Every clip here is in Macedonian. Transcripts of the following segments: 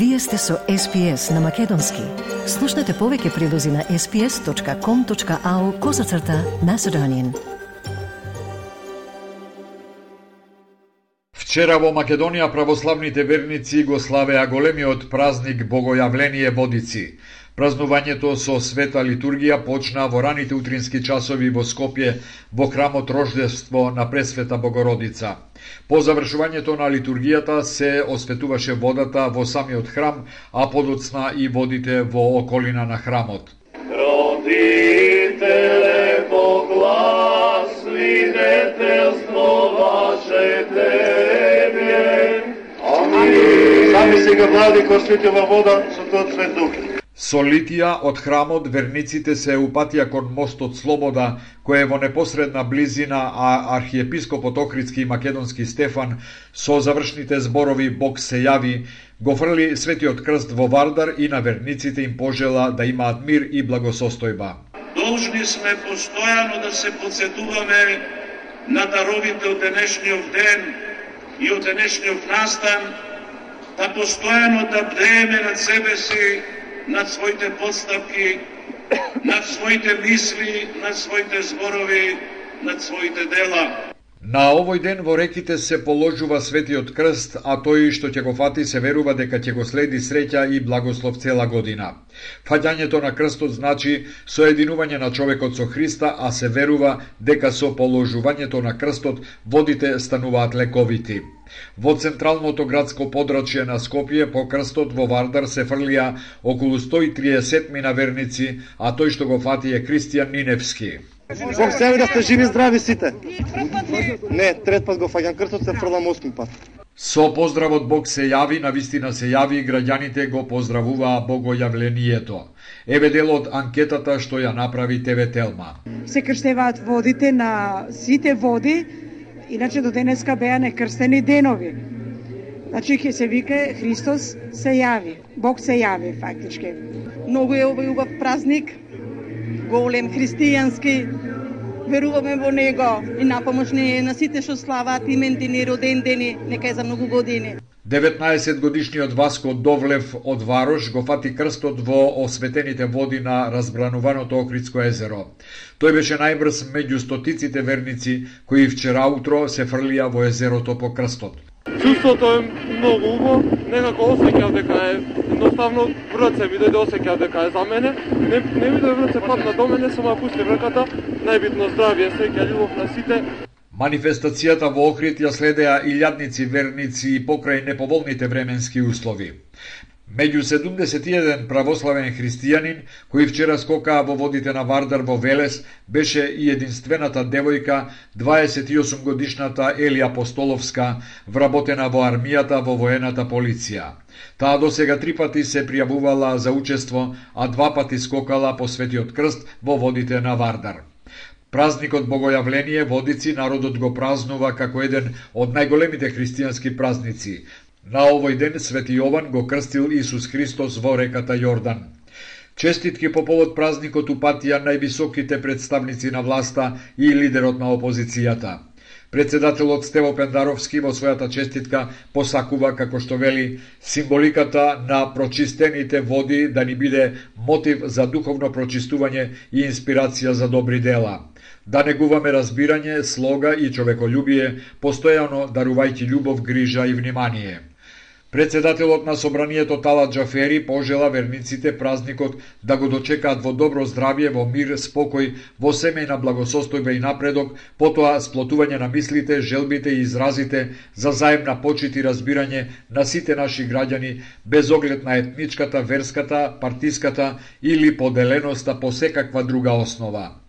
Вие сте со SPS на Македонски. Слушнете повеќе прилози на sps.com.au козацрта на Седонин. Вчера во Македонија православните верници го славеа големиот празник Богојавление Водици. Празнувањето со света литургија почна во раните утрински часови во Скопје во храмот Рождество на Пресвета Богородица. По завршувањето на литургијата се осветуваше водата во самиот храм, а подоцна и водите во околина на храмот. Родителе, поглас свидетелство ваше Тебе. Амин. Сами сега, Владико, светила вода со тој свет дух. Со литија од храмот верниците се упатија кон мостот Слобода, кој е во непосредна близина, а архиепископот Охридски и Македонски Стефан со завршните зборови Бог се јави, го фрли светиот крст во Вардар и на верниците им пожела да имаат мир и благосостојба. Должни сме постојано да се подсетуваме на даровите од денешниот ден и од денешниот настан, да постојано да бдееме над себе си над своите постапки, над своите мисли, над своите зборови, над своите дела. На овој ден во реките се положува светиот крст, а тој што ќе го фати се верува дека ќе го следи среќа и благослов цела година. Фаќањето на крстот значи соединување на човекот со Христа, а се верува дека со положувањето на крстот водите стануваат лековити. Во централното градско подрачје на Скопје по крстот во Вардар се фрлија околу 130 мина верници, а тој што го фати е Кристијан Ниневски. Бог се да сте живи здрави сите. Не, трет пат го фаќам крстот, се фрлам осми пат. Со поздравот Бог се јави, на вистина се јави и граѓаните го поздравуваа Богојавлението. Еве дел од анкетата што ја направи ТВ Телма. Се крштеваат водите на сите води Иначе до денеска беа некрстени денови. Значи ќе се вика Христос се јави, Бог се јави фактички. Многу е овој убав празник, голем христијански, веруваме во него и напомош не е на сите што славаат имен дени, роден дени, нека е за многу години. 19 годишниот Васко Довлев од Варош го фати крстот во осветените води на разбрануваното Окритско езеро. Тој беше најбрз меѓу стотиците верници кои вчера утро се фрлија во езерото по крстот. Чувството е многу убаво, некако осеќав дека е едноставно врце ми дојде осеќав дека е за мене. Не, не ми дојде врце падна до мене, само пусти врката. Најбитно здравје, среќа, љубов на сите. Манифестацијата во Охрид ја следеа илјадници верници покрај неповолните временски услови. Меѓу 71 православен христијанин кои вчера скокаа во водите на Вардар во Велес беше и единствената девојка 28 годишната Елија Апостоловска вработена во армијата во воената полиција. Таа до сега три пати се пријавувала за учество, а два пати скокала по Светиот крст во водите на Вардар. Празникот Богојавление Водици народот го празнува како еден од најголемите христијански празници. На овој ден Свети Јован го крстил Исус Христос во реката Јордан. Честитки по повод празникот упатија највисоките представници на власта и лидерот на опозицијата. Председателот Стево Пендаровски во својата честитка посакува, како што вели, символиката на прочистените води да ни биде мотив за духовно прочистување и инспирација за добри дела да негуваме разбирање, слога и човеколюбие, постојано дарувајќи љубов, грижа и внимание. Председателот на собранието Тала Джафери пожела верниците празникот да го дочекаат во добро здравје, во мир, спокој, во семејна благосостојба и напредок, потоа сплотување на мислите, желбите и изразите за заемна почит и разбирање на сите наши граѓани, без оглед на етничката, верската, партиската или поделеноста по секаква друга основа.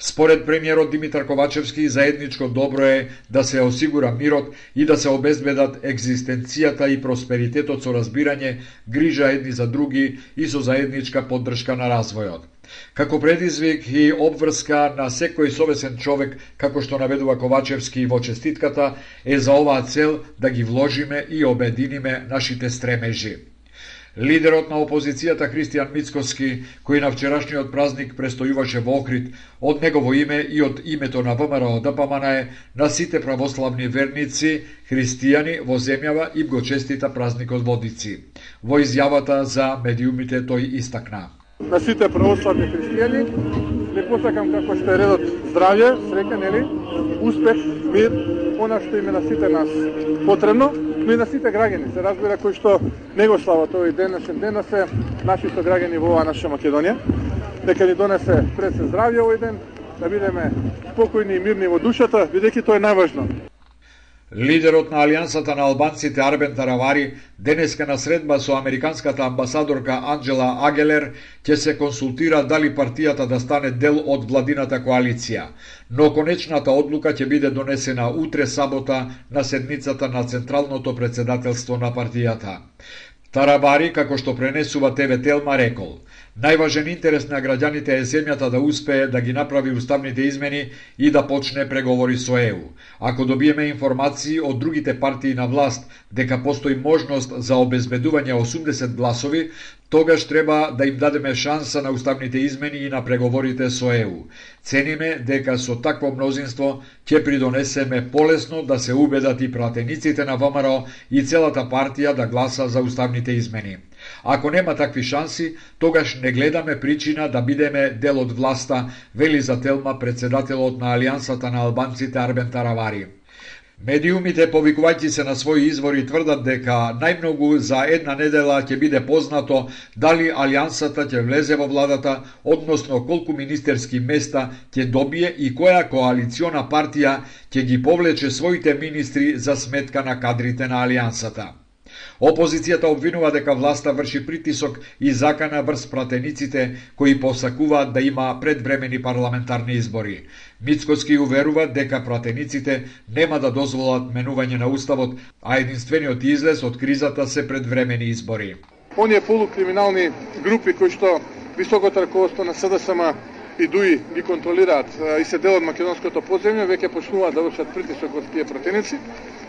Според премиерот Димитар Ковачевски, заедничко добро е да се осигура мирот и да се обезбедат екзистенцијата и просперитетот со разбирање, грижа едни за други и со заедничка поддршка на развојот. Како предизвик и обврска на секој совесен човек, како што наведува Ковачевски во честитката, е за оваа цел да ги вложиме и обединиме нашите стремежи. Лидерот на опозицијата Христијан Мицкоски, кој на вчерашниот празник престојуваше во Охрид, од негово име и од името на ВМРО да ДПМН е на сите православни верници, христијани во земјава и го честита празникот водици. Во изјавата за медиумите тој истакна. На сите православни христијани, не посакам како што е редот здравје, среќа, нели, успех, мир, она што име на сите нас потребно, но и на сите граѓани, се разбира кои што не го слават овој денешен ден, се нашите граѓани во оваа наша Македонија. Дека ни донесе пред се здравје овој ден, да бидеме спокојни и мирни во душата, бидејќи тоа е најважно. Лидерот на Алијансата на албанците Арбен Таравари денеска на средба со американската амбасадорка Анджела Агелер ќе се консултира дали партијата да стане дел од владината коалиција, но конечната одлука ќе биде донесена утре сабота на седницата на Централното председателство на партијата. Тарабари, како што пренесува ТВ Телма, рекол – Најважен интерес на граѓаните е земјата да успее да ги направи уставните измени и да почне преговори со ЕУ. Ако добиеме информации од другите партии на власт дека постои можност за обезбедување 80 гласови, тогаш треба да им дадеме шанса на уставните измени и на преговорите со ЕУ. Цениме дека со такво мнозинство ќе придонесеме полесно да се убедат и пратениците на ВМРО и целата партија да гласа за уставните измени. Ако нема такви шанси, тогаш не гледаме причина да бидеме дел од власта, вели за Телма председателот на Алијансата на албанците Арбен Таравари. Медиумите, повикувајќи се на своји извори, тврдат дека најмногу за една недела ќе биде познато дали Алијансата ќе влезе во владата, односно колку министерски места ќе добие и која коалициона партија ќе ги повлече своите министри за сметка на кадрите на Алијансата. Опозицијата обвинува дека власта врши притисок и закана врз пратениците кои посакуваат да има предвремени парламентарни избори. Мицкоски уверува дека пратениците нема да дозволат менување на уставот, а единствениот излез од кризата се предвремени избори. Оние полукриминални групи кои што високото раководство на СДСМ и ДУИ ги контролираат и се дел од македонското подземје, веќе почнуваат да вршат притисок од тие пратеници.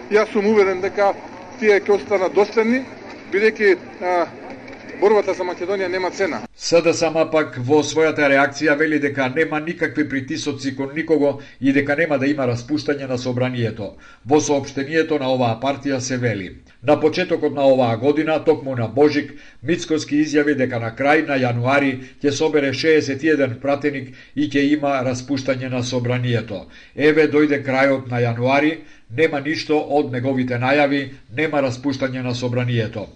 Јас сум уверен дека тие ќе останат доследни, бидејќи борбата за Македонија нема цена. СДСМ пак во својата реакција вели дека нема никакви притисоци кон никого и дека нема да има распуштање на собранието. Во соопштението на оваа партија се вели. На почетокот на оваа година, токму на Божик, Мицкоски изјави дека на крај на јануари ќе собере 61 пратеник и ќе има распуштање на собранието. Еве дојде крајот на јануари, нема ништо од неговите најави, нема распуштање на собранието.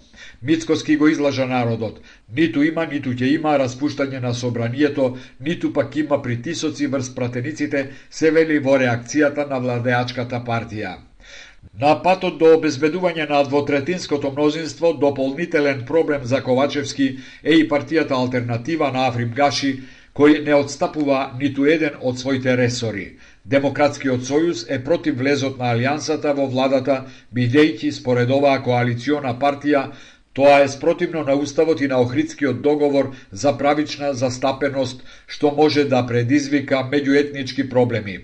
Мицкоски го излажа народот. Ниту има, ниту ќе има распуштање на собранието, ниту пак има притисоци врз пратениците, се вели во реакцијата на владеачката партија. На патот до обезбедување на двотретинското мнозинство, дополнителен проблем за Ковачевски е и партијата Алтернатива на Африм Гаши, кој не отстапува ниту еден од своите ресори. Демократскиот сојуз е против влезот на Алијансата во владата, бидејќи според оваа коалициона партија Тоа е спротивно на Уставот и на Охридскиот договор за правична застапеност, што може да предизвика меѓуетнички проблеми.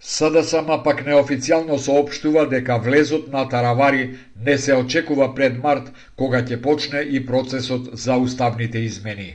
СДСМ пак неофицијално соопштува дека влезот на Таравари не се очекува пред март, кога ќе почне и процесот за уставните измени.